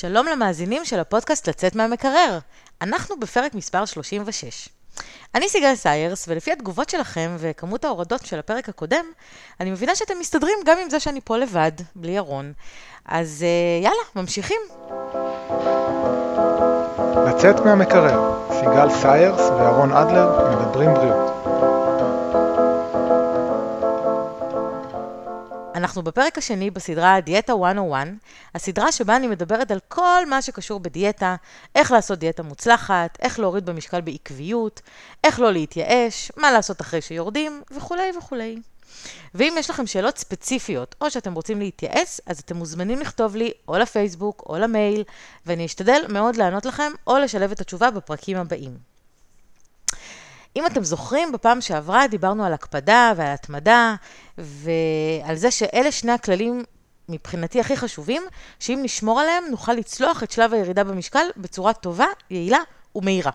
שלום למאזינים של הפודקאסט לצאת מהמקרר. אנחנו בפרק מספר 36. אני סיגל סיירס, ולפי התגובות שלכם וכמות ההורדות של הפרק הקודם, אני מבינה שאתם מסתדרים גם עם זה שאני פה לבד, בלי ירון. אז uh, יאללה, ממשיכים. לצאת מהמקרר, סיגל סיירס וירון אדלר מדברים בריאות. אנחנו בפרק השני בסדרה דיאטה 101, הסדרה שבה אני מדברת על כל מה שקשור בדיאטה, איך לעשות דיאטה מוצלחת, איך להוריד במשקל בעקביות, איך לא להתייאש, מה לעשות אחרי שיורדים, וכולי וכולי. ואם יש לכם שאלות ספציפיות, או שאתם רוצים להתייעץ, אז אתם מוזמנים לכתוב לי או לפייסבוק או למייל, ואני אשתדל מאוד לענות לכם, או לשלב את התשובה בפרקים הבאים. אם אתם זוכרים, בפעם שעברה דיברנו על הקפדה ועל התמדה, ועל זה שאלה שני הכללים מבחינתי הכי חשובים, שאם נשמור עליהם, נוכל לצלוח את שלב הירידה במשקל בצורה טובה, יעילה ומהירה.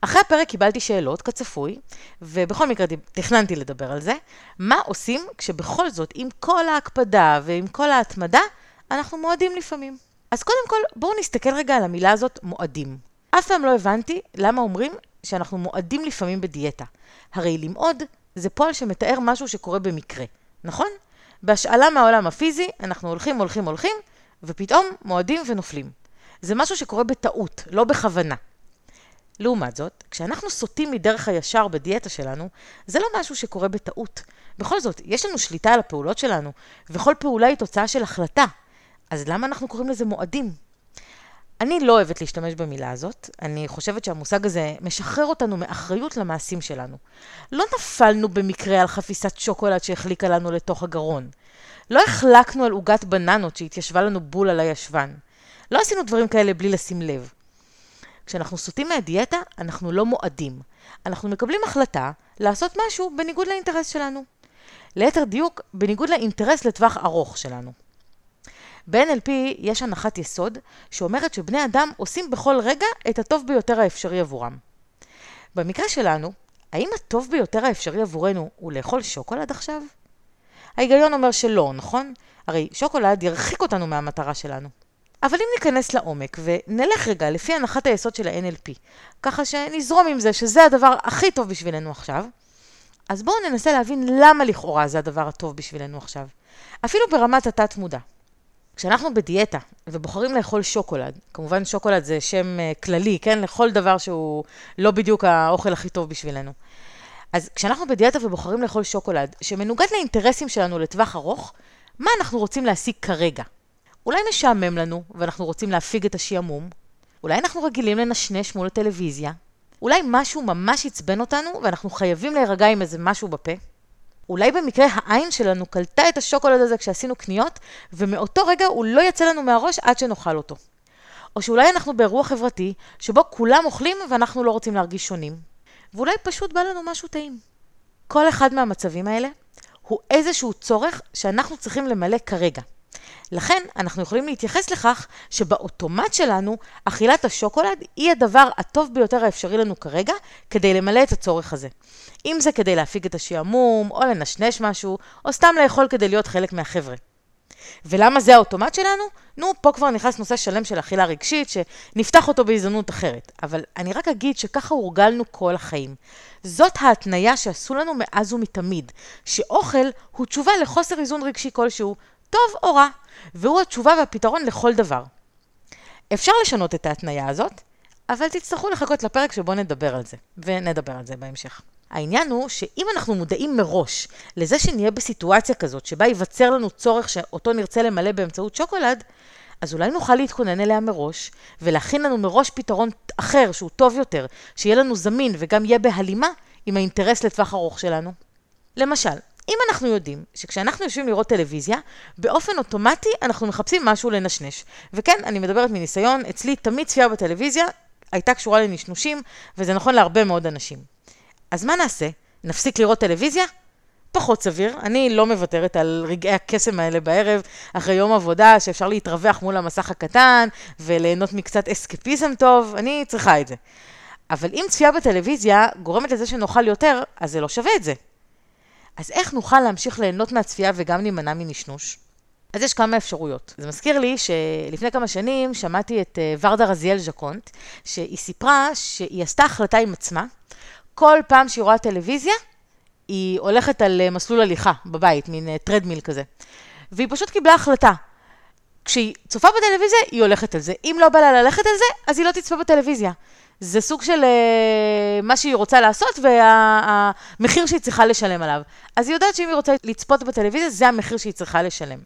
אחרי הפרק קיבלתי שאלות, כצפוי, ובכל מקרה תכננתי לדבר על זה. מה עושים כשבכל זאת, עם כל ההקפדה ועם כל ההתמדה, אנחנו מועדים לפעמים. אז קודם כל, בואו נסתכל רגע על המילה הזאת, מועדים. אף פעם לא הבנתי למה אומרים שאנחנו מועדים לפעמים בדיאטה. הרי למעוד זה פועל שמתאר משהו שקורה במקרה, נכון? בהשאלה מהעולם הפיזי, אנחנו הולכים, הולכים, הולכים, ופתאום מועדים ונופלים. זה משהו שקורה בטעות, לא בכוונה. לעומת זאת, כשאנחנו סוטים מדרך הישר בדיאטה שלנו, זה לא משהו שקורה בטעות. בכל זאת, יש לנו שליטה על הפעולות שלנו, וכל פעולה היא תוצאה של החלטה. אז למה אנחנו קוראים לזה מועדים? אני לא אוהבת להשתמש במילה הזאת, אני חושבת שהמושג הזה משחרר אותנו מאחריות למעשים שלנו. לא נפלנו במקרה על חפיסת שוקולד שהחליקה לנו לתוך הגרון. לא החלקנו על עוגת בננות שהתיישבה לנו בול על הישבן. לא עשינו דברים כאלה בלי לשים לב. כשאנחנו סוטים מהדיאטה, אנחנו לא מועדים. אנחנו מקבלים החלטה לעשות משהו בניגוד לאינטרס שלנו. ליתר דיוק, בניגוד לאינטרס לטווח ארוך שלנו. ב-NLP יש הנחת יסוד שאומרת שבני אדם עושים בכל רגע את הטוב ביותר האפשרי עבורם. במקרה שלנו, האם הטוב ביותר האפשרי עבורנו הוא לאכול שוקולד עכשיו? ההיגיון אומר שלא, נכון? הרי שוקולד ירחיק אותנו מהמטרה שלנו. אבל אם ניכנס לעומק ונלך רגע לפי הנחת היסוד של ה-NLP, ככה שנזרום עם זה שזה הדבר הכי טוב בשבילנו עכשיו, אז בואו ננסה להבין למה לכאורה זה הדבר הטוב בשבילנו עכשיו. אפילו ברמת התת-מודע. כשאנחנו בדיאטה ובוחרים לאכול שוקולד, כמובן שוקולד זה שם uh, כללי, כן? לכל דבר שהוא לא בדיוק האוכל הכי טוב בשבילנו. אז כשאנחנו בדיאטה ובוחרים לאכול שוקולד, שמנוגד לאינטרסים שלנו לטווח ארוך, מה אנחנו רוצים להשיג כרגע? אולי משעמם לנו ואנחנו רוצים להפיג את השעמום? אולי אנחנו רגילים לנשנש מול הטלוויזיה? אולי משהו ממש עצבן אותנו ואנחנו חייבים להירגע עם איזה משהו בפה? אולי במקרה העין שלנו קלטה את השוקולד הזה כשעשינו קניות, ומאותו רגע הוא לא יצא לנו מהראש עד שנאכל אותו. או שאולי אנחנו באירוע חברתי, שבו כולם אוכלים ואנחנו לא רוצים להרגיש שונים. ואולי פשוט בא לנו משהו טעים. כל אחד מהמצבים האלה הוא איזשהו צורך שאנחנו צריכים למלא כרגע. לכן אנחנו יכולים להתייחס לכך שבאוטומט שלנו אכילת השוקולד היא הדבר הטוב ביותר האפשרי לנו כרגע כדי למלא את הצורך הזה. אם זה כדי להפיג את השעמום, או לנשנש משהו, או סתם לאכול כדי להיות חלק מהחבר'ה. ולמה זה האוטומט שלנו? נו, פה כבר נכנס נושא שלם של אכילה רגשית, שנפתח אותו בהזדמנות אחרת. אבל אני רק אגיד שככה הורגלנו כל החיים. זאת ההתניה שעשו לנו מאז ומתמיד, שאוכל הוא תשובה לחוסר איזון רגשי כלשהו, טוב או רע, והוא התשובה והפתרון לכל דבר. אפשר לשנות את ההתניה הזאת, אבל תצטרכו לחכות לפרק שבו נדבר על זה, ונדבר על זה בהמשך. העניין הוא שאם אנחנו מודעים מראש לזה שנהיה בסיטואציה כזאת, שבה ייווצר לנו צורך שאותו נרצה למלא באמצעות שוקולד, אז אולי נוכל להתכונן אליה מראש, ולהכין לנו מראש פתרון אחר שהוא טוב יותר, שיהיה לנו זמין וגם יהיה בהלימה עם האינטרס לטווח ארוך שלנו. למשל, אם אנחנו יודעים שכשאנחנו יושבים לראות טלוויזיה, באופן אוטומטי אנחנו מחפשים משהו לנשנש. וכן, אני מדברת מניסיון, אצלי תמיד צפייה בטלוויזיה הייתה קשורה לנשנושים, וזה נכון להרבה מאוד אנשים. אז מה נעשה? נפסיק לראות טלוויזיה? פחות סביר. אני לא מוותרת על רגעי הקסם האלה בערב, אחרי יום עבודה, שאפשר להתרווח מול המסך הקטן, וליהנות מקצת אסקפיזם טוב, אני צריכה את זה. אבל אם צפייה בטלוויזיה גורמת לזה שנאכל יותר, אז זה לא שווה את זה. אז איך נוכל להמשיך ליהנות מהצפייה וגם להימנע מנשנוש? אז יש כמה אפשרויות. זה מזכיר לי שלפני כמה שנים שמעתי את אה, ורדה רזיאל ז'קונט, שהיא סיפרה שהיא עשתה החלטה עם עצמה, כל פעם שהיא רואה טלוויזיה, היא הולכת על אה, מסלול הליכה בבית, מין טרדמיל כזה. והיא פשוט קיבלה החלטה. כשהיא צופה בטלוויזיה, היא הולכת על זה. אם לא בא לה ללכת על זה, אז היא לא תצפה בטלוויזיה. זה סוג של uh, מה שהיא רוצה לעשות והמחיר וה, שהיא צריכה לשלם עליו. אז היא יודעת שאם היא רוצה לצפות בטלוויזיה, זה המחיר שהיא צריכה לשלם.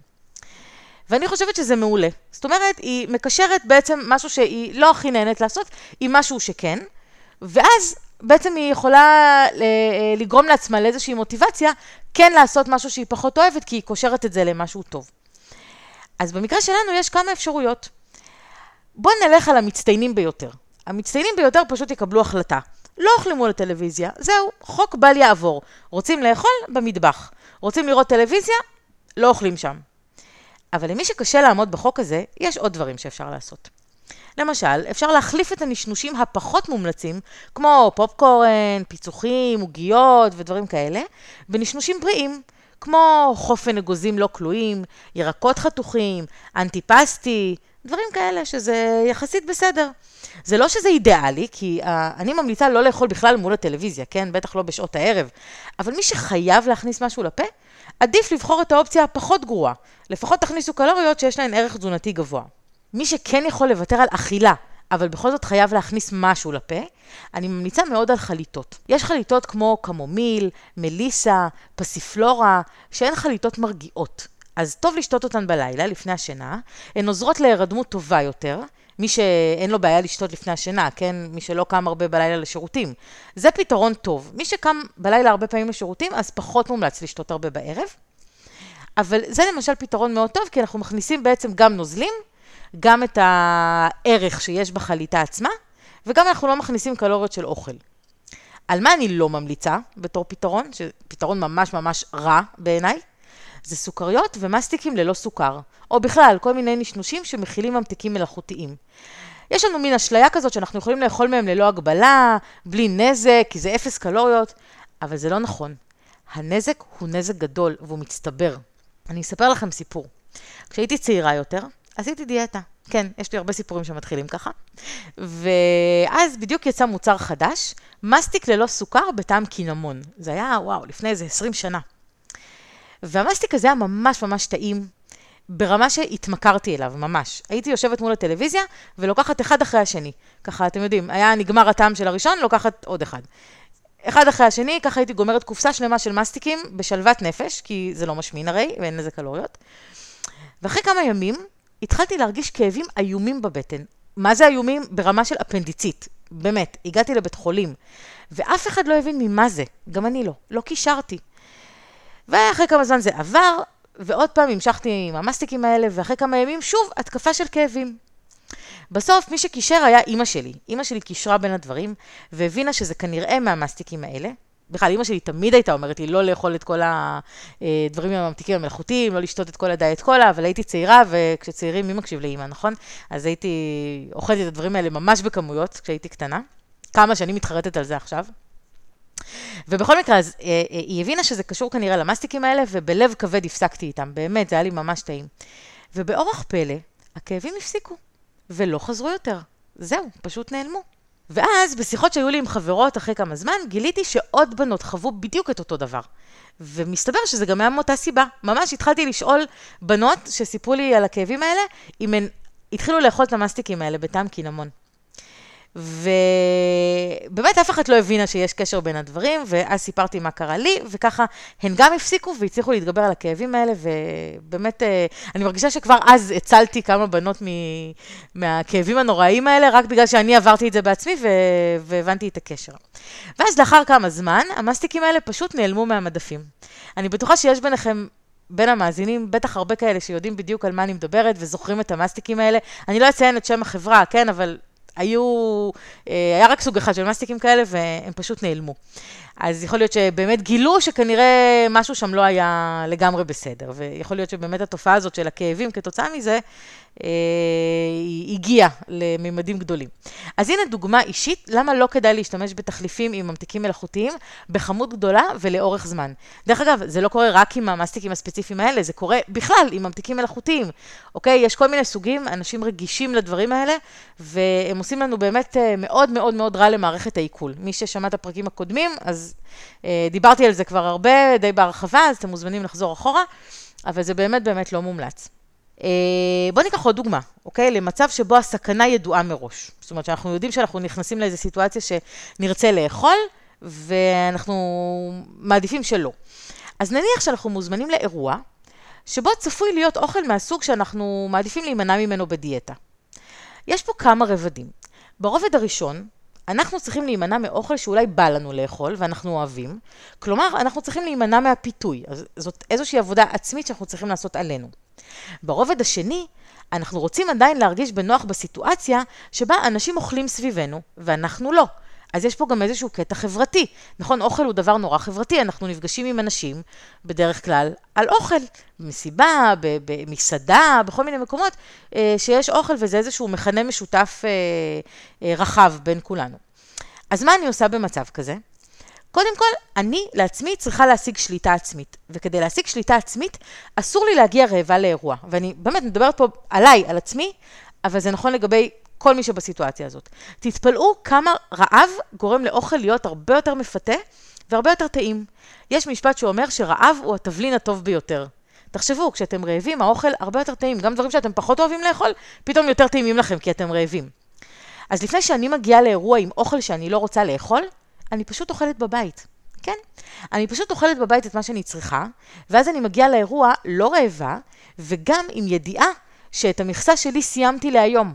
ואני חושבת שזה מעולה. זאת אומרת, היא מקשרת בעצם משהו שהיא לא הכי נהנית לעשות, עם משהו שכן, ואז בעצם היא יכולה אה, לגרום לעצמה לאיזושהי מוטיבציה כן לעשות משהו שהיא פחות אוהבת, כי היא קושרת את זה למשהו טוב. אז במקרה שלנו יש כמה אפשרויות. בואו נלך על המצטיינים ביותר. המצטיינים ביותר פשוט יקבלו החלטה. לא אוכלים מול הטלוויזיה, זהו, חוק בל יעבור. רוצים לאכול? במטבח. רוצים לראות טלוויזיה? לא אוכלים שם. אבל למי שקשה לעמוד בחוק הזה, יש עוד דברים שאפשר לעשות. למשל, אפשר להחליף את הנשנושים הפחות מומלצים, כמו פופקורן, פיצוחים, עוגיות ודברים כאלה, בנשנושים בריאים, כמו חופן אגוזים לא כלואים, ירקות חתוכים, אנטיפסטי, דברים כאלה שזה יחסית בסדר. זה לא שזה אידיאלי, כי uh, אני ממליצה לא לאכול בכלל מול הטלוויזיה, כן? בטח לא בשעות הערב. אבל מי שחייב להכניס משהו לפה, עדיף לבחור את האופציה הפחות גרועה. לפחות תכניסו קלוריות שיש להן ערך תזונתי גבוה. מי שכן יכול לוותר על אכילה, אבל בכל זאת חייב להכניס משהו לפה, אני ממליצה מאוד על חליטות. יש חליטות כמו קמומיל, מליסה, פסיפלורה, שהן חליטות מרגיעות. אז טוב לשתות אותן בלילה, לפני השינה. הן עוזרות להירדמות טובה יותר. מי שאין לו בעיה לשתות לפני השינה, כן? מי שלא קם הרבה בלילה לשירותים. זה פתרון טוב. מי שקם בלילה הרבה פעמים לשירותים, אז פחות מומלץ לשתות הרבה בערב. אבל זה למשל פתרון מאוד טוב, כי אנחנו מכניסים בעצם גם נוזלים, גם את הערך שיש בחליטה עצמה, וגם אנחנו לא מכניסים קלוריות של אוכל. על מה אני לא ממליצה בתור פתרון, שפתרון ממש ממש רע בעיניי? זה סוכריות ומסטיקים ללא סוכר, או בכלל, כל מיני נשנושים שמכילים ממתיקים מלאכותיים. יש לנו מין אשליה כזאת שאנחנו יכולים לאכול מהם ללא הגבלה, בלי נזק, כי זה אפס קלוריות, אבל זה לא נכון. הנזק הוא נזק גדול והוא מצטבר. אני אספר לכם סיפור. כשהייתי צעירה יותר, עשיתי דיאטה. כן, יש לי הרבה סיפורים שמתחילים ככה. ואז בדיוק יצא מוצר חדש, מסטיק ללא סוכר בטעם קינמון. זה היה, וואו, לפני איזה 20 שנה. והמסטיק הזה היה ממש ממש טעים, ברמה שהתמכרתי אליו, ממש. הייתי יושבת מול הטלוויזיה ולוקחת אחד אחרי השני. ככה, אתם יודעים, היה נגמר הטעם של הראשון, לוקחת עוד אחד. אחד אחרי השני, ככה הייתי גומרת קופסה שלמה של מסטיקים בשלוות נפש, כי זה לא משמין הרי, ואין לזה קלוריות. ואחרי כמה ימים, התחלתי להרגיש כאבים איומים בבטן. מה זה איומים? ברמה של אפנדיצית. באמת, הגעתי לבית חולים, ואף אחד לא הבין ממה זה, גם אני לא, לא קישרתי. ואחרי כמה זמן זה עבר, ועוד פעם המשכתי עם המסטיקים האלה, ואחרי כמה ימים שוב התקפה של כאבים. בסוף מי שקישר היה אימא שלי. אימא שלי קישרה בין הדברים, והבינה שזה כנראה מהמסטיקים האלה. בכלל, אימא שלי תמיד הייתה אומרת לי לא לאכול את כל הדברים הממתיקים המלאכותיים, לא לשתות את כל הדיאט קולה, אבל הייתי צעירה, וכשצעירים מי מקשיב לאימא, נכון? אז הייתי אוכלת את הדברים האלה ממש בכמויות כשהייתי קטנה. כמה שאני מתחרטת על זה עכשיו. ובכל מקרה, אז אה, אה, היא הבינה שזה קשור כנראה למסטיקים האלה, ובלב כבד הפסקתי איתם, באמת, זה היה לי ממש טעים. ובאורח פלא, הכאבים הפסיקו, ולא חזרו יותר. זהו, פשוט נעלמו. ואז, בשיחות שהיו לי עם חברות אחרי כמה זמן, גיליתי שעוד בנות חוו בדיוק את אותו דבר. ומסתבר שזה גם היה מאותה סיבה. ממש התחלתי לשאול בנות שסיפרו לי על הכאבים האלה, אם הן התחילו לאכול את המסטיקים האלה בטעם קינמון. ובאמת אף אחת לא הבינה שיש קשר בין הדברים, ואז סיפרתי מה קרה לי, וככה הן גם הפסיקו והצליחו להתגבר על הכאבים האלה, ובאמת, אה, אני מרגישה שכבר אז הצלתי כמה בנות מהכאבים הנוראיים האלה, רק בגלל שאני עברתי את זה בעצמי והבנתי את הקשר. ואז לאחר כמה זמן, המסטיקים האלה פשוט נעלמו מהמדפים. אני בטוחה שיש ביניכם בין המאזינים, בטח הרבה כאלה שיודעים בדיוק על מה אני מדברת וזוכרים את המסטיקים האלה. אני לא אציין את שם החברה, כן, אבל היו, אה, היה רק סוג אחד של מסטיקים כאלה והם פשוט נעלמו. אז יכול להיות שבאמת גילו שכנראה משהו שם לא היה לגמרי בסדר, ויכול להיות שבאמת התופעה הזאת של הכאבים כתוצאה מזה, אה, היא הגיעה לממדים גדולים. אז הנה דוגמה אישית, למה לא כדאי להשתמש בתחליפים עם ממתיקים מלאכותיים בכמות גדולה ולאורך זמן. דרך אגב, זה לא קורה רק עם המסטיקים הספציפיים האלה, זה קורה בכלל עם ממתיקים מלאכותיים, אוקיי? יש כל מיני סוגים, אנשים רגישים לדברים האלה, והם עושים לנו באמת אה, מאוד מאוד מאוד רע למערכת העיכול. מי ששמע את הפרקים הקודמים, אז אה, דיברתי על זה כבר הרבה, די בהרחבה, אז אתם מוזמנים לחזור אחורה, אבל זה באמת באמת לא מומלץ. אה, בואו ניקח עוד דוגמה, אוקיי? למצב שבו הסכנה ידועה מראש. זאת אומרת שאנחנו יודעים שאנחנו נכנסים לאיזו סיטואציה שנרצה לאכול, ואנחנו מעדיפים שלא. אז נניח שאנחנו מוזמנים לאירוע, שבו צפוי להיות אוכל מהסוג שאנחנו מעדיפים להימנע ממנו בדיאטה. יש פה כמה רבדים. ברובד הראשון, אנחנו צריכים להימנע מאוכל שאולי בא לנו לאכול ואנחנו אוהבים. כלומר, אנחנו צריכים להימנע מהפיתוי. אז זאת איזושהי עבודה עצמית שאנחנו צריכים לעשות עלינו. ברובד השני, אנחנו רוצים עדיין להרגיש בנוח בסיטואציה שבה אנשים אוכלים סביבנו ואנחנו לא. אז יש פה גם איזשהו קטע חברתי. נכון, אוכל הוא דבר נורא חברתי, אנחנו נפגשים עם אנשים, בדרך כלל, על אוכל, במסיבה, במסעדה, בכל מיני מקומות אה, שיש אוכל וזה איזשהו מכנה משותף אה, אה, רחב בין כולנו. אז מה אני עושה במצב כזה? קודם כל, אני לעצמי צריכה להשיג שליטה עצמית. וכדי להשיג שליטה עצמית, אסור לי להגיע רעבה לאירוע. ואני באמת מדברת פה עליי, על עצמי, אבל זה נכון לגבי כל מי שבסיטואציה הזאת. תתפלאו כמה רעב גורם לאוכל להיות הרבה יותר מפתה והרבה יותר טעים. יש משפט שאומר שרעב הוא התבלין הטוב ביותר. תחשבו, כשאתם רעבים, האוכל הרבה יותר טעים. גם דברים שאתם פחות אוהבים לאכול, פתאום יותר טעימים לכם כי אתם רעבים. אז לפני שאני מגיעה לאירוע עם אוכל שאני לא רוצה לאכול, אני פשוט אוכלת בבית. כן? אני פשוט אוכלת בבית את מה שאני צריכה, ואז אני מגיעה לאירוע לא רעבה, וגם עם ידיעה שאת המכסה שלי סיימתי להיום.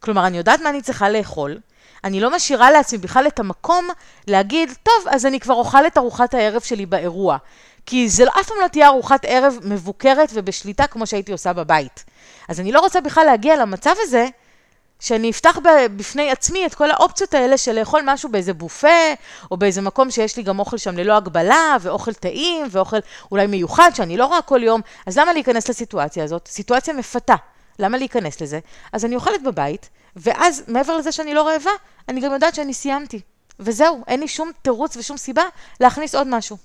כלומר, אני יודעת מה אני צריכה לאכול, אני לא משאירה לעצמי בכלל את המקום להגיד, טוב, אז אני כבר אוכל את ארוחת הערב שלי באירוע. כי זה אף פעם לא תהיה ארוחת ערב מבוקרת ובשליטה כמו שהייתי עושה בבית. אז אני לא רוצה בכלל להגיע למצב הזה, שאני אפתח בפני עצמי את כל האופציות האלה של לאכול משהו באיזה בופה, או באיזה מקום שיש לי גם אוכל שם ללא הגבלה, ואוכל טעים, ואוכל אולי מיוחד, שאני לא רואה כל יום, אז למה להיכנס לסיטואציה הזאת? סיטואציה מפתה. למה להיכנס לזה? אז אני אוכלת בבית, ואז מעבר לזה שאני לא רעבה, אני גם יודעת שאני סיימתי. וזהו, אין לי שום תירוץ ושום סיבה להכניס עוד משהו.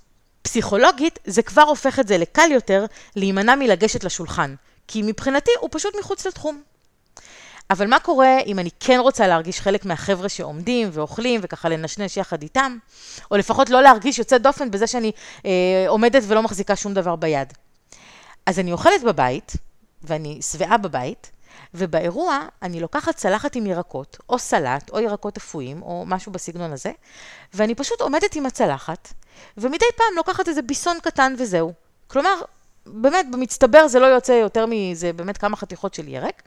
פסיכולוגית, זה כבר הופך את זה לקל יותר להימנע מלגשת לשולחן, כי מבחינתי הוא פשוט מחוץ לתחום. אבל מה קורה אם אני כן רוצה להרגיש חלק מהחבר'ה שעומדים ואוכלים וככה לנשנש יחד איתם, או לפחות לא להרגיש יוצא דופן בזה שאני אה, עומדת ולא מחזיקה שום דבר ביד. אז אני אוכלת בבית, ואני שבעה בבית, ובאירוע אני לוקחת צלחת עם ירקות, או סלט, או ירקות אפויים, או משהו בסגנון הזה, ואני פשוט עומדת עם הצלחת, ומדי פעם לוקחת איזה ביסון קטן וזהו. כלומר, באמת, במצטבר זה לא יוצא יותר מזה באמת כמה חתיכות של ירק.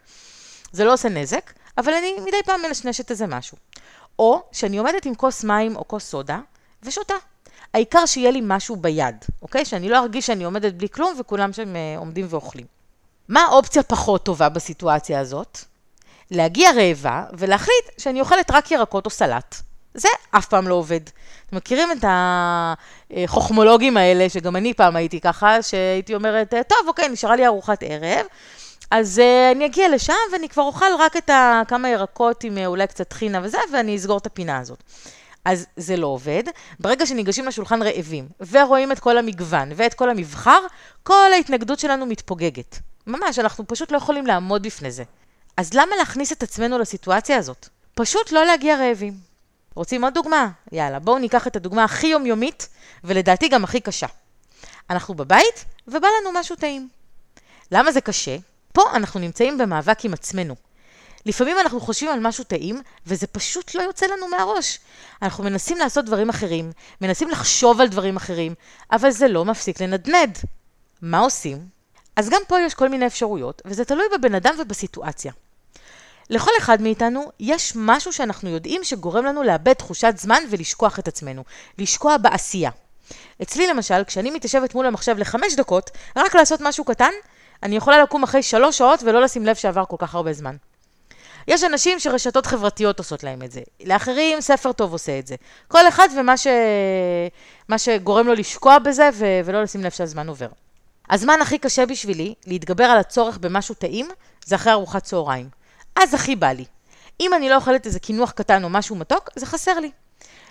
זה לא עושה נזק, אבל אני מדי פעם מנשנשת איזה משהו. או שאני עומדת עם כוס מים או כוס סודה ושותה. העיקר שיהיה לי משהו ביד, אוקיי? שאני לא ארגיש שאני עומדת בלי כלום וכולם שם אה, עומדים ואוכלים. מה האופציה פחות טובה בסיטואציה הזאת? להגיע רעבה ולהחליט שאני אוכלת רק ירקות או סלט. זה אף פעם לא עובד. אתם מכירים את החוכמולוגים האלה, שגם אני פעם הייתי ככה, שהייתי אומרת, טוב, אוקיי, נשארה לי ארוחת ערב, אז uh, אני אגיע לשם ואני כבר אוכל רק את ה, כמה ירקות עם uh, אולי קצת טחינה וזה, ואני אסגור את הפינה הזאת. אז זה לא עובד. ברגע שניגשים לשולחן רעבים, ורואים את כל המגוון ואת כל המבחר, כל ההתנגדות שלנו מתפוגגת. ממש, אנחנו פשוט לא יכולים לעמוד בפני זה. אז למה להכניס את עצמנו לסיטואציה הזאת? פשוט לא להגיע רעבים. רוצים עוד דוגמה? יאללה, בואו ניקח את הדוגמה הכי יומיומית, ולדעתי גם הכי קשה. אנחנו בבית, ובא לנו משהו טעים. למה זה קשה? פה אנחנו נמצאים במאבק עם עצמנו. לפעמים אנחנו חושבים על משהו טעים, וזה פשוט לא יוצא לנו מהראש. אנחנו מנסים לעשות דברים אחרים, מנסים לחשוב על דברים אחרים, אבל זה לא מפסיק לנדנד. מה עושים? אז גם פה יש כל מיני אפשרויות, וזה תלוי בבן אדם ובסיטואציה. לכל אחד מאיתנו יש משהו שאנחנו יודעים שגורם לנו לאבד תחושת זמן ולשכוח את עצמנו, לשקוע בעשייה. אצלי למשל, כשאני מתיישבת מול המחשב לחמש דקות, רק לעשות משהו קטן, אני יכולה לקום אחרי שלוש שעות ולא לשים לב שעבר כל כך הרבה זמן. יש אנשים שרשתות חברתיות עושות להם את זה, לאחרים ספר טוב עושה את זה. כל אחד ומה ש... שגורם לו לשקוע בזה ו... ולא לשים לב שהזמן עובר. הזמן הכי קשה בשבילי להתגבר על הצורך במשהו טעים זה אחרי ארוחת צהריים. אז הכי בא לי. אם אני לא אוכלת איזה קינוח קטן או משהו מתוק, זה חסר לי.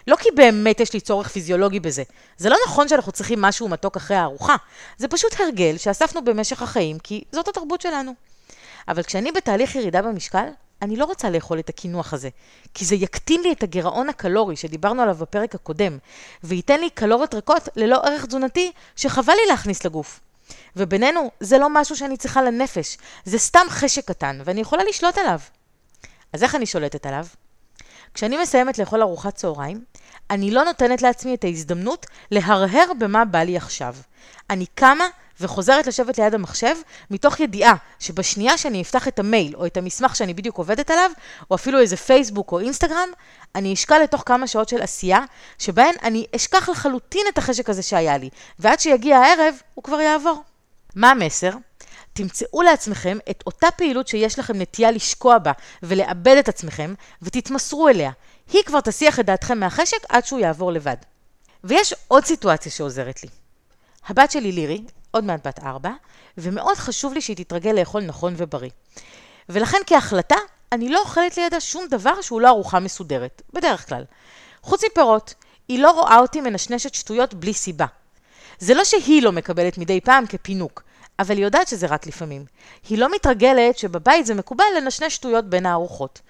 לא כי באמת יש לי צורך פיזיולוגי בזה. זה לא נכון שאנחנו צריכים משהו מתוק אחרי הארוחה. זה פשוט הרגל שאספנו במשך החיים, כי זאת התרבות שלנו. אבל כשאני בתהליך ירידה במשקל, אני לא רוצה לאכול את הקינוח הזה, כי זה יקטין לי את הגירעון הקלורי שדיברנו עליו בפרק הקודם, וייתן לי קלוריות ריקות ללא ערך תזונתי שחבל לי להכניס לגוף. ובינינו, זה לא משהו שאני צריכה לנפש, זה סתם חשק קטן, ואני יכולה לשלוט עליו. אז איך אני שולטת עליו? כשאני מסיימת לאכול ארוחת צהריים, אני לא נותנת לעצמי את ההזדמנות להרהר במה בא לי עכשיו. אני קמה וחוזרת לשבת ליד המחשב, מתוך ידיעה שבשנייה שאני אפתח את המייל או את המסמך שאני בדיוק עובדת עליו, או אפילו איזה פייסבוק או אינסטגרם, אני אשקע לתוך כמה שעות של עשייה, שבהן אני אשכח לחלוטין את החשק הזה שהיה לי, ועד שיגיע הערב, הוא כבר יעבור. מה המסר? תמצאו לעצמכם את אותה פעילות שיש לכם נטייה לשקוע בה ולאבד את עצמכם, ותתמסרו אליה. היא כבר תסיח את דעתכם מהחשק עד שהוא יעבור לבד. ויש עוד סיטואציה שעוזרת לי. הבת שלי לירי, עוד מעט בת ארבע, ומאוד חשוב לי שהיא תתרגל לאכול נכון ובריא. ולכן כהחלטה, אני לא אוכלת לידה שום דבר שהוא לא ארוחה מסודרת, בדרך כלל. חוץ מפירות, היא לא רואה אותי מנשנשת שטויות בלי סיבה. זה לא שהיא לא מקבלת מדי פעם כפינוק, אבל היא יודעת שזה רק לפעמים. היא לא מתרגלת שבבית זה מקובל לנשנש שטויות בין הארוחות.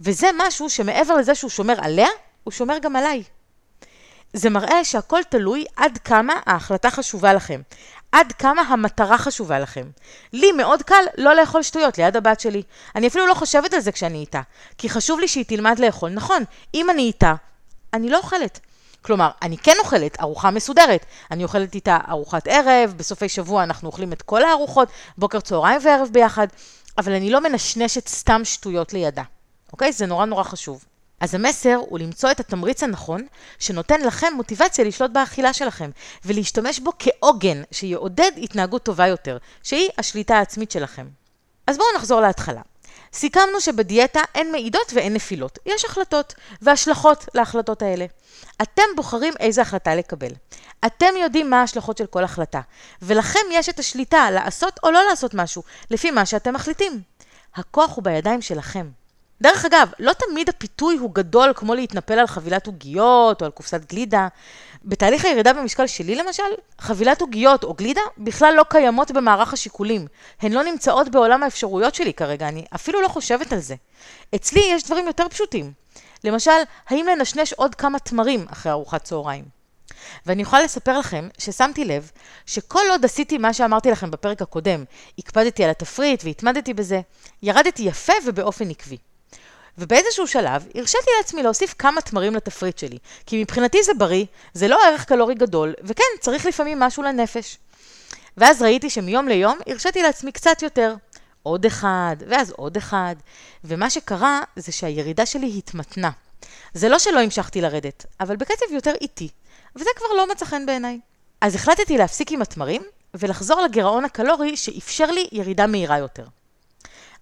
וזה משהו שמעבר לזה שהוא שומר עליה, הוא שומר גם עליי. זה מראה שהכל תלוי עד כמה ההחלטה חשובה לכם, עד כמה המטרה חשובה לכם. לי מאוד קל לא לאכול שטויות ליד הבת שלי. אני אפילו לא חושבת על זה כשאני איתה, כי חשוב לי שהיא תלמד לאכול. נכון, אם אני איתה, אני לא אוכלת. כלומר, אני כן אוכלת ארוחה מסודרת. אני אוכלת איתה ארוחת ערב, בסופי שבוע אנחנו אוכלים את כל הארוחות, בוקר, צהריים וערב ביחד, אבל אני לא מנשנשת סתם שטויות לידה. אוקיי? זה נורא נורא חשוב. אז המסר הוא למצוא את התמריץ הנכון, שנותן לכם מוטיבציה לשלוט באכילה שלכם, ולהשתמש בו כעוגן שיעודד התנהגות טובה יותר, שהיא השליטה העצמית שלכם. אז בואו נחזור להתחלה. סיכמנו שבדיאטה אין מעידות ואין נפילות. יש החלטות והשלכות להחלטות האלה. אתם בוחרים איזה החלטה לקבל. אתם יודעים מה ההשלכות של כל החלטה, ולכם יש את השליטה לעשות או לא לעשות משהו, לפי מה שאתם מחליטים. הכוח הוא בידיים שלכם. דרך אגב, לא תמיד הפיתוי הוא גדול כמו להתנפל על חבילת עוגיות או על קופסת גלידה. בתהליך הירידה במשקל שלי למשל, חבילת עוגיות או גלידה בכלל לא קיימות במערך השיקולים. הן לא נמצאות בעולם האפשרויות שלי כרגע, אני אפילו לא חושבת על זה. אצלי יש דברים יותר פשוטים. למשל, האם לנשנש עוד כמה תמרים אחרי ארוחת צהריים? ואני יכולה לספר לכם ששמתי לב שכל עוד עשיתי מה שאמרתי לכם בפרק הקודם, הקפדתי על התפריט והתמדתי בזה, ירדתי יפה ובאופן עקבי. ובאיזשהו שלב הרשיתי לעצמי להוסיף כמה תמרים לתפריט שלי, כי מבחינתי זה בריא, זה לא ערך קלורי גדול, וכן, צריך לפעמים משהו לנפש. ואז ראיתי שמיום ליום הרשיתי לעצמי קצת יותר. עוד אחד, ואז עוד אחד, ומה שקרה זה שהירידה שלי התמתנה. זה לא שלא המשכתי לרדת, אבל בקצב יותר איטי, וזה כבר לא מצא חן בעיניי. אז החלטתי להפסיק עם התמרים, ולחזור לגירעון הקלורי שאפשר לי ירידה מהירה יותר.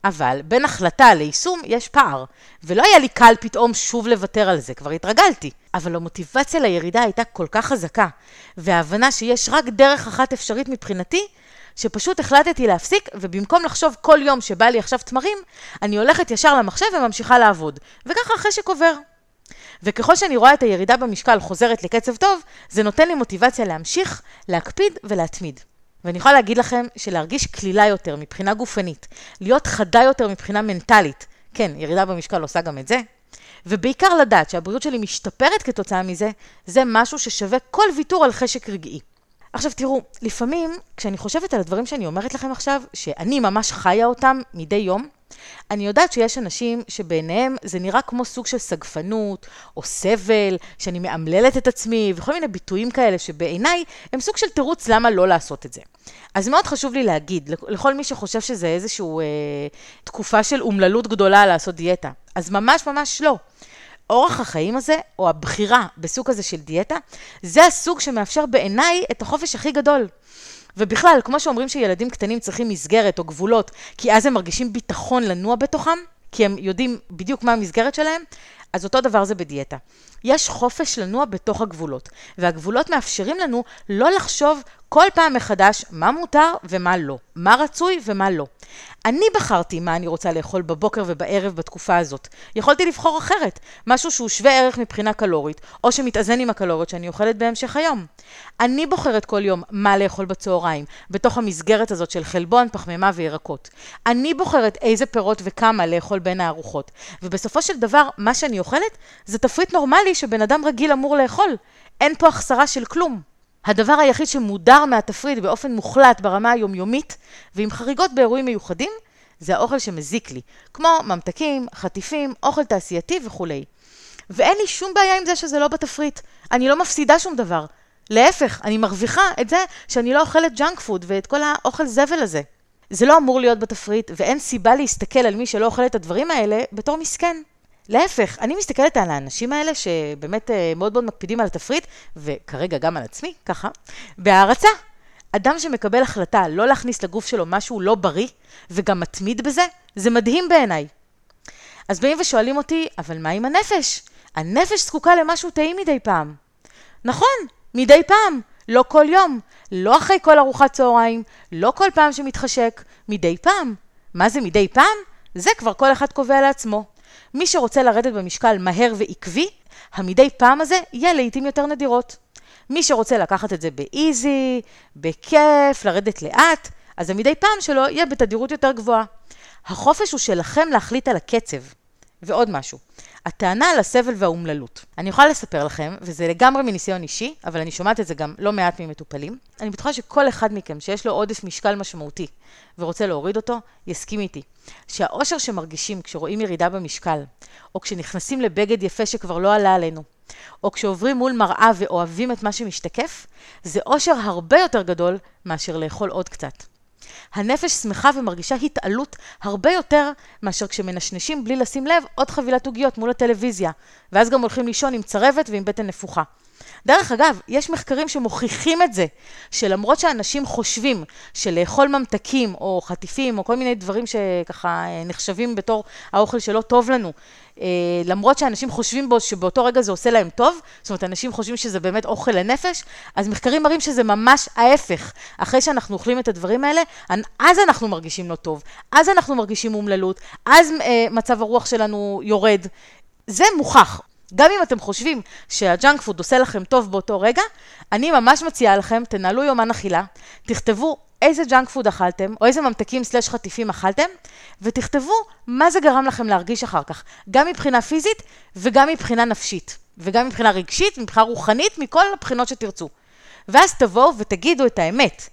אבל בין החלטה ליישום יש פער, ולא היה לי קל פתאום שוב לוותר על זה, כבר התרגלתי. אבל המוטיבציה לירידה הייתה כל כך חזקה, וההבנה שיש רק דרך אחת אפשרית מבחינתי, שפשוט החלטתי להפסיק, ובמקום לחשוב כל יום שבא לי עכשיו תמרים, אני הולכת ישר למחשב וממשיכה לעבוד. וככה החשק עובר. וככל שאני רואה את הירידה במשקל חוזרת לקצב טוב, זה נותן לי מוטיבציה להמשיך, להקפיד ולהתמיד. ואני יכולה להגיד לכם שלהרגיש קלילה יותר מבחינה גופנית, להיות חדה יותר מבחינה מנטלית, כן, ירידה במשקל עושה גם את זה, ובעיקר לדעת שהבריאות שלי משתפרת כתוצאה מזה, זה משהו ששווה כל ויתור על חשק רגעי. עכשיו תראו, לפעמים כשאני חושבת על הדברים שאני אומרת לכם עכשיו, שאני ממש חיה אותם מדי יום, אני יודעת שיש אנשים שבעיניהם זה נראה כמו סוג של סגפנות, או סבל, שאני מאמללת את עצמי, וכל מיני ביטויים כאלה שבעיניי הם סוג של תירוץ למה לא לעשות את זה. אז מאוד חשוב לי להגיד, לכל מי שחושב שזה איזושהי אה, תקופה של אומללות גדולה לעשות דיאטה, אז ממש ממש לא. אורח החיים הזה, או הבחירה בסוג הזה של דיאטה, זה הסוג שמאפשר בעיניי את החופש הכי גדול. ובכלל, כמו שאומרים שילדים קטנים צריכים מסגרת או גבולות, כי אז הם מרגישים ביטחון לנוע בתוכם, כי הם יודעים בדיוק מה המסגרת שלהם, אז אותו דבר זה בדיאטה. יש חופש לנוע בתוך הגבולות, והגבולות מאפשרים לנו לא לחשוב כל פעם מחדש מה מותר ומה לא, מה רצוי ומה לא. אני בחרתי מה אני רוצה לאכול בבוקר ובערב בתקופה הזאת. יכולתי לבחור אחרת, משהו שהוא שווה ערך מבחינה קלורית, או שמתאזן עם הקלוריות שאני אוכלת בהמשך היום. אני בוחרת כל יום מה לאכול בצהריים, בתוך המסגרת הזאת של חלבון, פחמימה וירקות. אני בוחרת איזה פירות וכמה לאכול בין הארוחות. ובסופו של דבר, מה שאני אוכלת זה תפריט נורמלי שבן אדם רגיל אמור לאכול. אין פה החסרה של כלום. הדבר היחיד שמודר מהתפריט באופן מוחלט ברמה היומיומית, ועם חריגות באירועים מיוחדים, זה האוכל שמזיק לי, כמו ממתקים, חטיפים, אוכל תעשייתי וכולי. ואין לי שום בעיה עם זה שזה לא בתפריט. אני לא מפסידה שום דבר. להפך, אני מרוויחה את זה שאני לא אוכלת junk food ואת כל האוכל זבל הזה. זה לא אמור להיות בתפריט, ואין סיבה להסתכל על מי שלא אוכל את הדברים האלה בתור מסכן. להפך, אני מסתכלת על האנשים האלה שבאמת אה, מאוד מאוד מקפידים על התפריט, וכרגע גם על עצמי, ככה, בהערצה. אדם שמקבל החלטה לא להכניס לגוף שלו משהו לא בריא, וגם מתמיד בזה, זה מדהים בעיניי. אז באים ושואלים אותי, אבל מה עם הנפש? הנפש זקוקה למשהו טעים מדי פעם. נכון, מדי פעם, לא כל יום, לא אחרי כל ארוחת צהריים, לא כל פעם שמתחשק, מדי פעם. מה זה מדי פעם? זה כבר כל אחד קובע לעצמו. מי שרוצה לרדת במשקל מהר ועקבי, המדי פעם הזה יהיה לעיתים יותר נדירות. מי שרוצה לקחת את זה באיזי, בכיף, לרדת לאט, אז המדי פעם שלו יהיה בתדירות יותר גבוהה. החופש הוא שלכם להחליט על הקצב. ועוד משהו, הטענה על הסבל והאומללות. אני יכולה לספר לכם, וזה לגמרי מניסיון אישי, אבל אני שומעת את זה גם לא מעט ממטופלים. אני בטוחה שכל אחד מכם שיש לו עודף משקל משמעותי ורוצה להוריד אותו, יסכים איתי. שהאושר שמרגישים כשרואים ירידה במשקל, או כשנכנסים לבגד יפה שכבר לא עלה עלינו, או כשעוברים מול מראה ואוהבים את מה שמשתקף, זה אושר הרבה יותר גדול מאשר לאכול עוד קצת. הנפש שמחה ומרגישה התעלות הרבה יותר מאשר כשמנשנשים בלי לשים לב עוד חבילת עוגיות מול הטלוויזיה, ואז גם הולכים לישון עם צרבת ועם בטן נפוחה. דרך אגב, יש מחקרים שמוכיחים את זה, שלמרות שאנשים חושבים שלאכול ממתקים או חטיפים או כל מיני דברים שככה אה, נחשבים בתור האוכל שלא טוב לנו, למרות שאנשים חושבים בו שבאותו רגע זה עושה להם טוב, זאת אומרת, אנשים חושבים שזה באמת אוכל לנפש, אז מחקרים מראים שזה ממש ההפך. אחרי שאנחנו אוכלים את הדברים האלה, אז אנחנו מרגישים לא טוב, אז אנחנו מרגישים אומללות, אז אה, מצב הרוח שלנו יורד. זה מוכח. גם אם אתם חושבים שהג'אנק פוד עושה לכם טוב באותו רגע, אני ממש מציעה לכם, תנהלו יומן אכילה, תכתבו איזה junk food אכלתם, או איזה ממתקים slash חטיפים אכלתם, ותכתבו מה זה גרם לכם להרגיש אחר כך, גם מבחינה פיזית וגם מבחינה נפשית, וגם מבחינה רגשית, מבחינה רוחנית, מכל הבחינות שתרצו. ואז תבואו ותגידו את האמת,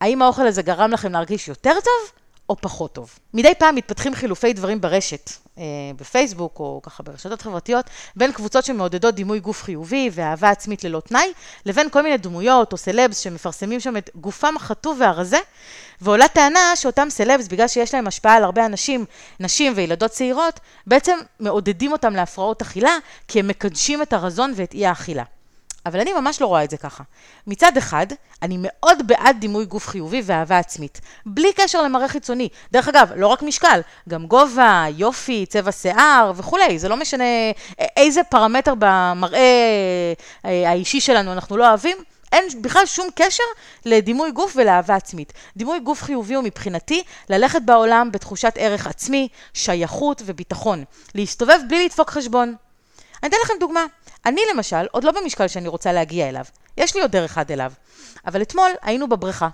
האם האוכל הזה גרם לכם להרגיש יותר טוב, או פחות טוב. מדי פעם מתפתחים חילופי דברים ברשת, אה, בפייסבוק או ככה ברשתות חברתיות, בין קבוצות שמעודדות דימוי גוף חיובי ואהבה עצמית ללא תנאי, לבין כל מיני דמויות או סלבס שמפרסמים שם את גופם החטוב והרזה, ועולה טענה שאותם סלבס, בגלל שיש להם השפעה על הרבה אנשים, נשים וילדות צעירות, בעצם מעודדים אותם להפרעות אכילה, כי הם מקדשים את הרזון ואת אי האכילה. אבל אני ממש לא רואה את זה ככה. מצד אחד, אני מאוד בעד דימוי גוף חיובי ואהבה עצמית, בלי קשר למראה חיצוני. דרך אגב, לא רק משקל, גם גובה, יופי, צבע שיער וכולי, זה לא משנה איזה פרמטר במראה אה, האישי שלנו אנחנו לא אוהבים. אין בכלל שום קשר לדימוי גוף ולאהבה עצמית. דימוי גוף חיובי הוא מבחינתי ללכת בעולם בתחושת ערך עצמי, שייכות וביטחון. להסתובב בלי לדפוק חשבון. אני אתן לכם דוגמה. אני למשל, עוד לא במשקל שאני רוצה להגיע אליו. יש לי עוד דרך עד אליו. אבל אתמול היינו בבריכה.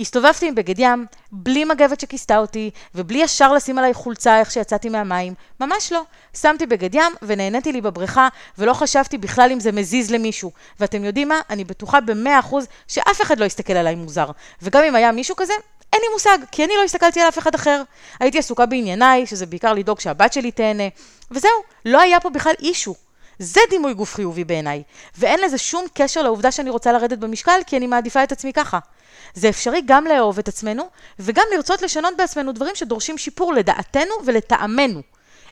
הסתובבתי עם בגד ים, בלי מגבת שכיסתה אותי, ובלי ישר לשים עליי חולצה איך שיצאתי מהמים. ממש לא. שמתי בגד ים ונהניתי לי בבריכה, ולא חשבתי בכלל אם זה מזיז למישהו. ואתם יודעים מה? אני בטוחה במאה אחוז שאף אחד לא יסתכל עליי מוזר. וגם אם היה מישהו כזה, אין לי מושג, כי אני לא הסתכלתי על אף אחד אחר. הייתי עסוקה בענייניי, שזה בעיקר לדאוג שהבת שלי תהנה, וזהו, לא היה פה בכלל אישו. זה דימוי גוף חיובי בעיניי, ואין לזה שום קשר לעובדה שאני רוצה לרדת במשקל, כי אני מעדיפה את עצמי ככה. זה אפשרי גם לאהוב את עצמנו, וגם לרצות לשנות בעצמנו דברים שדורשים שיפור לדעתנו ולטעמנו.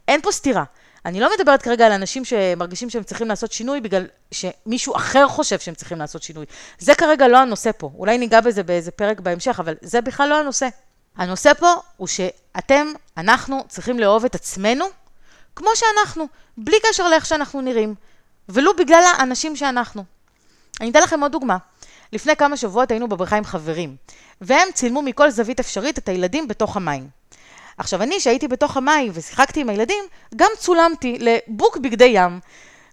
אין פה סתירה. אני לא מדברת כרגע על אנשים שמרגישים שהם צריכים לעשות שינוי בגלל שמישהו אחר חושב שהם צריכים לעשות שינוי. זה כרגע לא הנושא פה. אולי ניגע בזה באיזה פרק בהמשך, אבל זה בכלל לא הנושא. הנושא פה הוא שאתם, אנחנו, צריכים לאהוב את עצמנו כמו שאנחנו, בלי קשר לאיך שאנחנו נראים, ולו בגלל האנשים שאנחנו. אני אתן לכם עוד דוגמה. לפני כמה שבועות היינו בבריכה עם חברים, והם צילמו מכל זווית אפשרית את הילדים בתוך המים. עכשיו, אני, שהייתי בתוך המים ושיחקתי עם הילדים, גם צולמתי לבוק בגדי ים,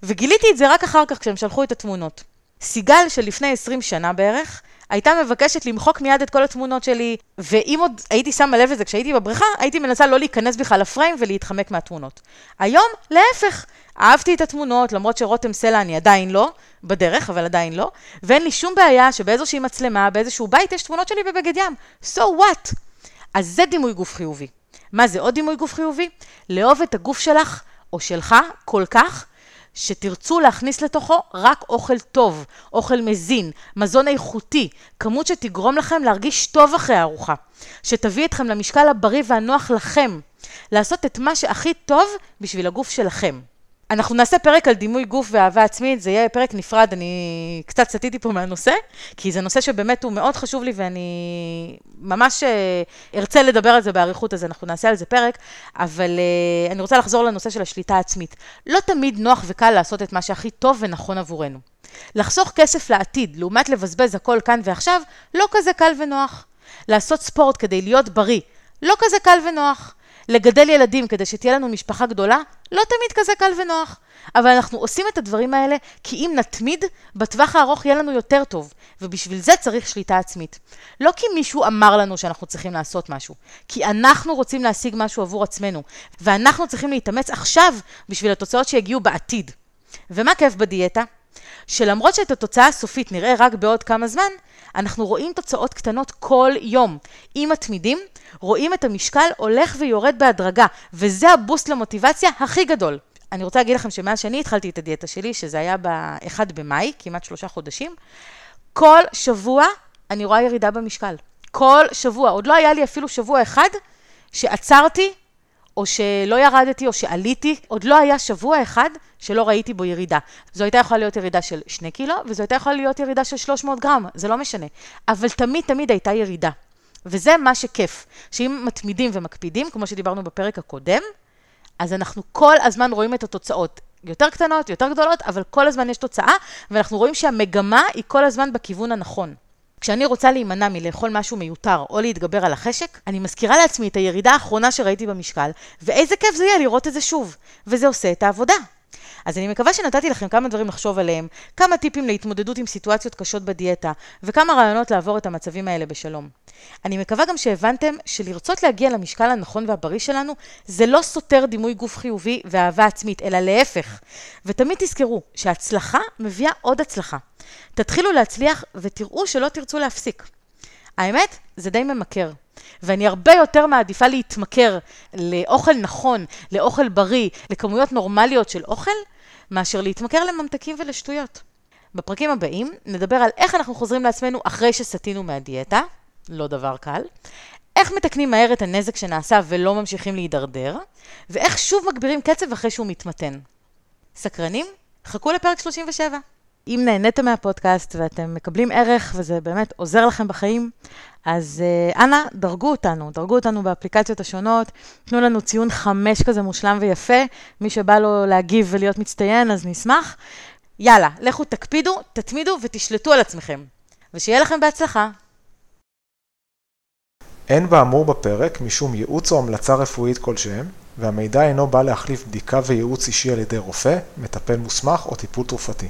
וגיליתי את זה רק אחר כך כשהם שלחו את התמונות. סיגל של לפני 20 שנה בערך, הייתה מבקשת למחוק מיד את כל התמונות שלי, ואם עוד הייתי שמה לב לזה כשהייתי בבריכה, הייתי מנסה לא להיכנס בכלל לפריים ולהתחמק מהתמונות. היום, להפך, אהבתי את התמונות, למרות שרותם סלע אני עדיין לא, בדרך, אבל עדיין לא, ואין לי שום בעיה שבאיזושהי מצלמה, באיזשהו בית, יש תמונות שלי בבגד ים. So what? אז זה דימוי גוף חיובי. מה זה עוד דימוי גוף חיובי? לאהוב את הגוף שלך, או שלך, כל כך, שתרצו להכניס לתוכו רק אוכל טוב, אוכל מזין, מזון איכותי, כמות שתגרום לכם להרגיש טוב אחרי הארוחה, שתביא אתכם למשקל הבריא והנוח לכם, לעשות את מה שהכי טוב בשביל הגוף שלכם. אנחנו נעשה פרק על דימוי גוף ואהבה עצמית, זה יהיה פרק נפרד, אני קצת סטיתי פה מהנושא, כי זה נושא שבאמת הוא מאוד חשוב לי ואני ממש אה, ארצה לדבר על זה באריכות, אז אנחנו נעשה על זה פרק, אבל uh, אני רוצה לחזור לנושא של השליטה העצמית. לא תמיד נוח וקל לעשות את מה שהכי טוב ונכון עבורנו. לחסוך כסף לעתיד, לעומת לבזבז הכל כאן ועכשיו, לא כזה קל ונוח. לעשות ספורט כדי להיות בריא, לא כזה קל ונוח. לגדל ילדים כדי שתהיה לנו משפחה גדולה, לא תמיד כזה קל ונוח. אבל אנחנו עושים את הדברים האלה כי אם נתמיד, בטווח הארוך יהיה לנו יותר טוב, ובשביל זה צריך שליטה עצמית. לא כי מישהו אמר לנו שאנחנו צריכים לעשות משהו, כי אנחנו רוצים להשיג משהו עבור עצמנו, ואנחנו צריכים להתאמץ עכשיו בשביל התוצאות שיגיעו בעתיד. ומה כיף בדיאטה? שלמרות שאת התוצאה הסופית נראה רק בעוד כמה זמן, אנחנו רואים תוצאות קטנות כל יום. אם מתמידים, רואים את המשקל הולך ויורד בהדרגה, וזה הבוסט למוטיבציה הכי גדול. אני רוצה להגיד לכם שמאז שאני התחלתי את הדיאטה שלי, שזה היה ב-1 במאי, כמעט שלושה חודשים, כל שבוע אני רואה ירידה במשקל. כל שבוע. עוד לא היה לי אפילו שבוע אחד שעצרתי, או שלא ירדתי, או שעליתי. עוד לא היה שבוע אחד שלא ראיתי בו ירידה. זו הייתה יכולה להיות ירידה של 2 קילו, וזו הייתה יכולה להיות ירידה של 300 גרם, זה לא משנה. אבל תמיד תמיד הייתה ירידה. וזה מה שכיף, שאם מתמידים ומקפידים, כמו שדיברנו בפרק הקודם, אז אנחנו כל הזמן רואים את התוצאות. יותר קטנות, יותר גדולות, אבל כל הזמן יש תוצאה, ואנחנו רואים שהמגמה היא כל הזמן בכיוון הנכון. כשאני רוצה להימנע מלאכול משהו מיותר או להתגבר על החשק, אני מזכירה לעצמי את הירידה האחרונה שראיתי במשקל, ואיזה כיף זה יהיה לראות את זה שוב. וזה עושה את העבודה. אז אני מקווה שנתתי לכם כמה דברים לחשוב עליהם, כמה טיפים להתמודדות עם סיטואציות קשות בדיאטה, וכמה רעיונות לעבור את המצבים האלה בשלום. אני מקווה גם שהבנתם שלרצות להגיע למשקל הנכון והבריא שלנו, זה לא סותר דימוי גוף חיובי ואהבה עצמית, אלא להפך. ותמיד תזכרו שהצלחה מביאה עוד הצלחה. תתחילו להצליח ותראו שלא תרצו להפסיק. האמת, זה די ממכר. ואני הרבה יותר מעדיפה להתמכר לאוכל נכון, לאוכל בריא, לכמויות נורמליות של אוכל, מאשר להתמכר לממתקים ולשטויות. בפרקים הבאים נדבר על איך אנחנו חוזרים לעצמנו אחרי שסטינו מהדיאטה, לא דבר קל, איך מתקנים מהר את הנזק שנעשה ולא ממשיכים להידרדר, ואיך שוב מגבירים קצב אחרי שהוא מתמתן. סקרנים? חכו לפרק 37. אם נהניתם מהפודקאסט ואתם מקבלים ערך וזה באמת עוזר לכם בחיים, אז uh, אנא, דרגו אותנו, דרגו אותנו באפליקציות השונות, תנו לנו ציון חמש כזה מושלם ויפה, מי שבא לו להגיב ולהיות מצטיין, אז נשמח. יאללה, לכו תקפידו, תתמידו ותשלטו על עצמכם. ושיהיה לכם בהצלחה. אין באמור בפרק משום ייעוץ או המלצה רפואית כלשהם, והמידע אינו בא להחליף בדיקה וייעוץ אישי על ידי רופא, מטפל מוסמך או טיפול תרופתי.